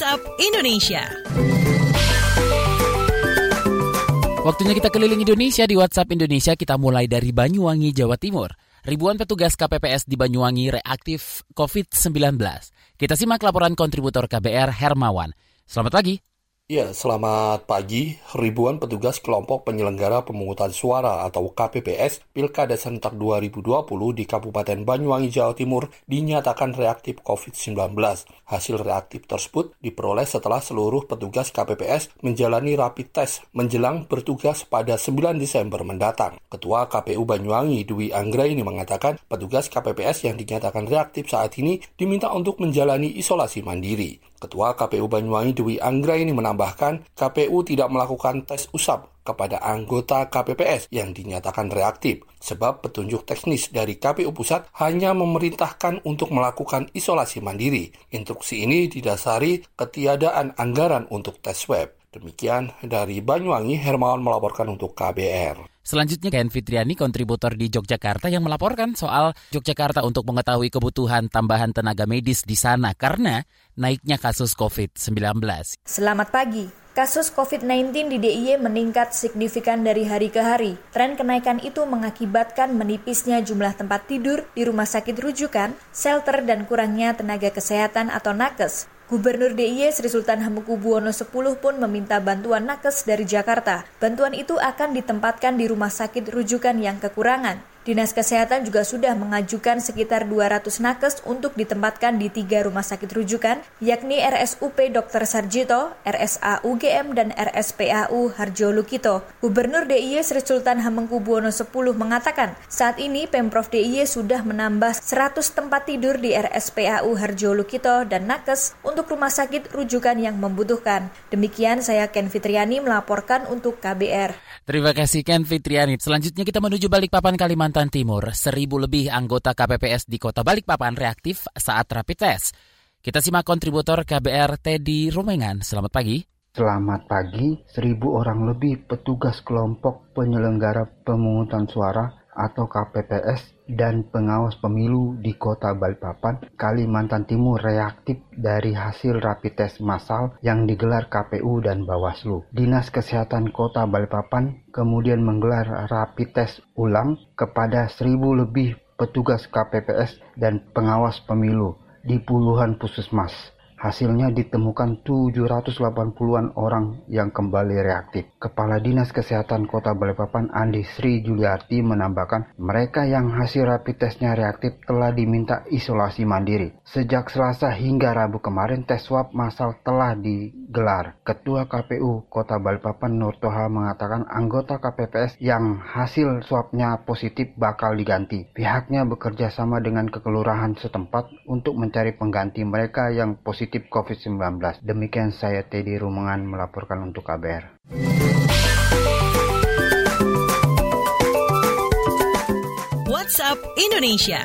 WhatsApp Indonesia. Waktunya kita keliling Indonesia di WhatsApp Indonesia. Kita mulai dari Banyuwangi, Jawa Timur. Ribuan petugas KPPS di Banyuwangi reaktif COVID-19. Kita simak laporan kontributor KBR Hermawan. Selamat pagi. Ya, selamat pagi. Ribuan petugas kelompok penyelenggara pemungutan suara atau KPPS Pilkada Serentak 2020 di Kabupaten Banyuwangi, Jawa Timur dinyatakan reaktif COVID-19. Hasil reaktif tersebut diperoleh setelah seluruh petugas KPPS menjalani rapid test menjelang bertugas pada 9 Desember mendatang. Ketua KPU Banyuwangi Dwi Anggra ini mengatakan petugas KPPS yang dinyatakan reaktif saat ini diminta untuk menjalani isolasi mandiri. Ketua KPU Banyuwangi Dwi Anggra ini menambahkan KPU tidak melakukan tes usap kepada anggota KPPS yang dinyatakan reaktif, sebab petunjuk teknis dari KPU Pusat hanya memerintahkan untuk melakukan isolasi mandiri. Instruksi ini didasari ketiadaan anggaran untuk tes swab. Demikian dari Banyuwangi, Hermawan melaporkan untuk KBR. Selanjutnya Ken Fitriani, kontributor di Yogyakarta yang melaporkan soal Yogyakarta untuk mengetahui kebutuhan tambahan tenaga medis di sana karena naiknya kasus COVID-19. Selamat pagi. Kasus COVID-19 di DIY meningkat signifikan dari hari ke hari. Tren kenaikan itu mengakibatkan menipisnya jumlah tempat tidur di rumah sakit rujukan, shelter, dan kurangnya tenaga kesehatan atau nakes. Gubernur DIY Sri Sultan Hamengkubuwono X pun meminta bantuan nakes dari Jakarta. Bantuan itu akan ditempatkan di rumah sakit rujukan yang kekurangan. Dinas Kesehatan juga sudah mengajukan sekitar 200 nakes untuk ditempatkan di tiga rumah sakit rujukan, yakni RSUP Dr. Sarjito, RSA UGM, dan RSPAU Harjo Lukito. Gubernur DIY Sri Sultan Hamengkubuwono X mengatakan, saat ini Pemprov DIY sudah menambah 100 tempat tidur di RSPAU Harjo Lukito dan nakes untuk rumah sakit rujukan yang membutuhkan. Demikian saya Ken Fitriani melaporkan untuk KBR. Terima kasih Ken Fitriani. Selanjutnya kita menuju Balikpapan, Kalimantan Kalimantan Timur, seribu lebih anggota KPPS di kota Balikpapan reaktif saat rapid test. Kita simak kontributor KBR Teddy Rumengan. Selamat pagi. Selamat pagi, seribu orang lebih petugas kelompok penyelenggara pemungutan suara atau KPPS dan pengawas pemilu di kota Balikpapan, Kalimantan Timur reaktif dari hasil rapid test massal yang digelar KPU dan Bawaslu. Dinas Kesehatan Kota Balikpapan kemudian menggelar rapid test ulang kepada seribu lebih petugas KPPS dan pengawas pemilu di puluhan puskesmas. Hasilnya ditemukan 780-an orang yang kembali reaktif. Kepala Dinas Kesehatan Kota Balikpapan Andi Sri Juliarti menambahkan mereka yang hasil rapid testnya reaktif telah diminta isolasi mandiri. Sejak Selasa hingga Rabu kemarin tes swab massal telah digelar. Ketua KPU Kota Balikpapan Nur Toha mengatakan anggota KPPS yang hasil swabnya positif bakal diganti. Pihaknya bekerja sama dengan kekelurahan setempat untuk mencari pengganti mereka yang positif positif COVID-19. Demikian saya Teddy Rumengan melaporkan untuk KBR. WhatsApp Indonesia.